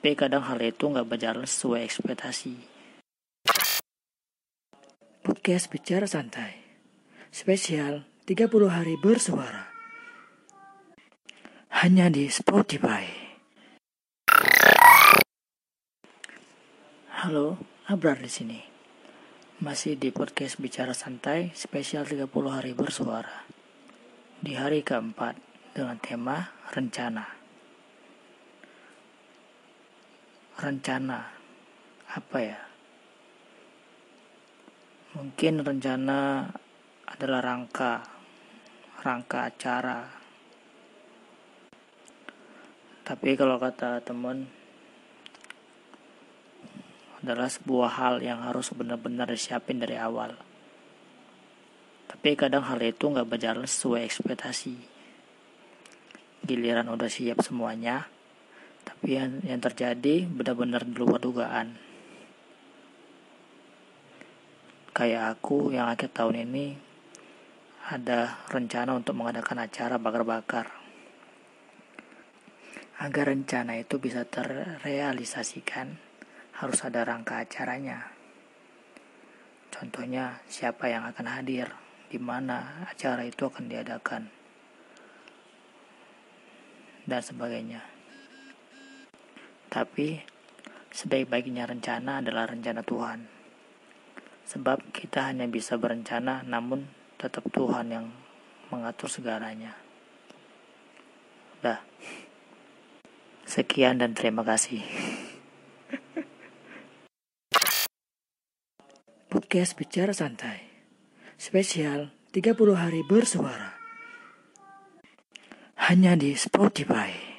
Tapi kadang hal itu nggak berjalan sesuai ekspektasi. Podcast Bicara Santai Spesial 30 hari bersuara Hanya di Spotify Halo, Abrar di sini. Masih di podcast Bicara Santai spesial 30 hari bersuara. Di hari keempat dengan tema rencana. Rencana apa ya? Mungkin rencana adalah rangka, rangka acara. Tapi kalau kata teman adalah sebuah hal yang harus benar-benar disiapin dari awal. Tapi kadang hal itu nggak berjalan sesuai ekspektasi. Giliran udah siap semuanya, yang, yang terjadi benar-benar di luar dugaan. Kayak aku yang akhir tahun ini ada rencana untuk mengadakan acara bakar-bakar. Agar rencana itu bisa terrealisasikan, harus ada rangka acaranya. Contohnya, siapa yang akan hadir, di mana acara itu akan diadakan, dan sebagainya. Tapi, sebaik-baiknya rencana adalah rencana Tuhan. Sebab kita hanya bisa berencana, namun tetap Tuhan yang mengatur segalanya. Dah. Sekian dan terima kasih. Podcast Bicara Santai Spesial 30 hari bersuara Hanya di Spotify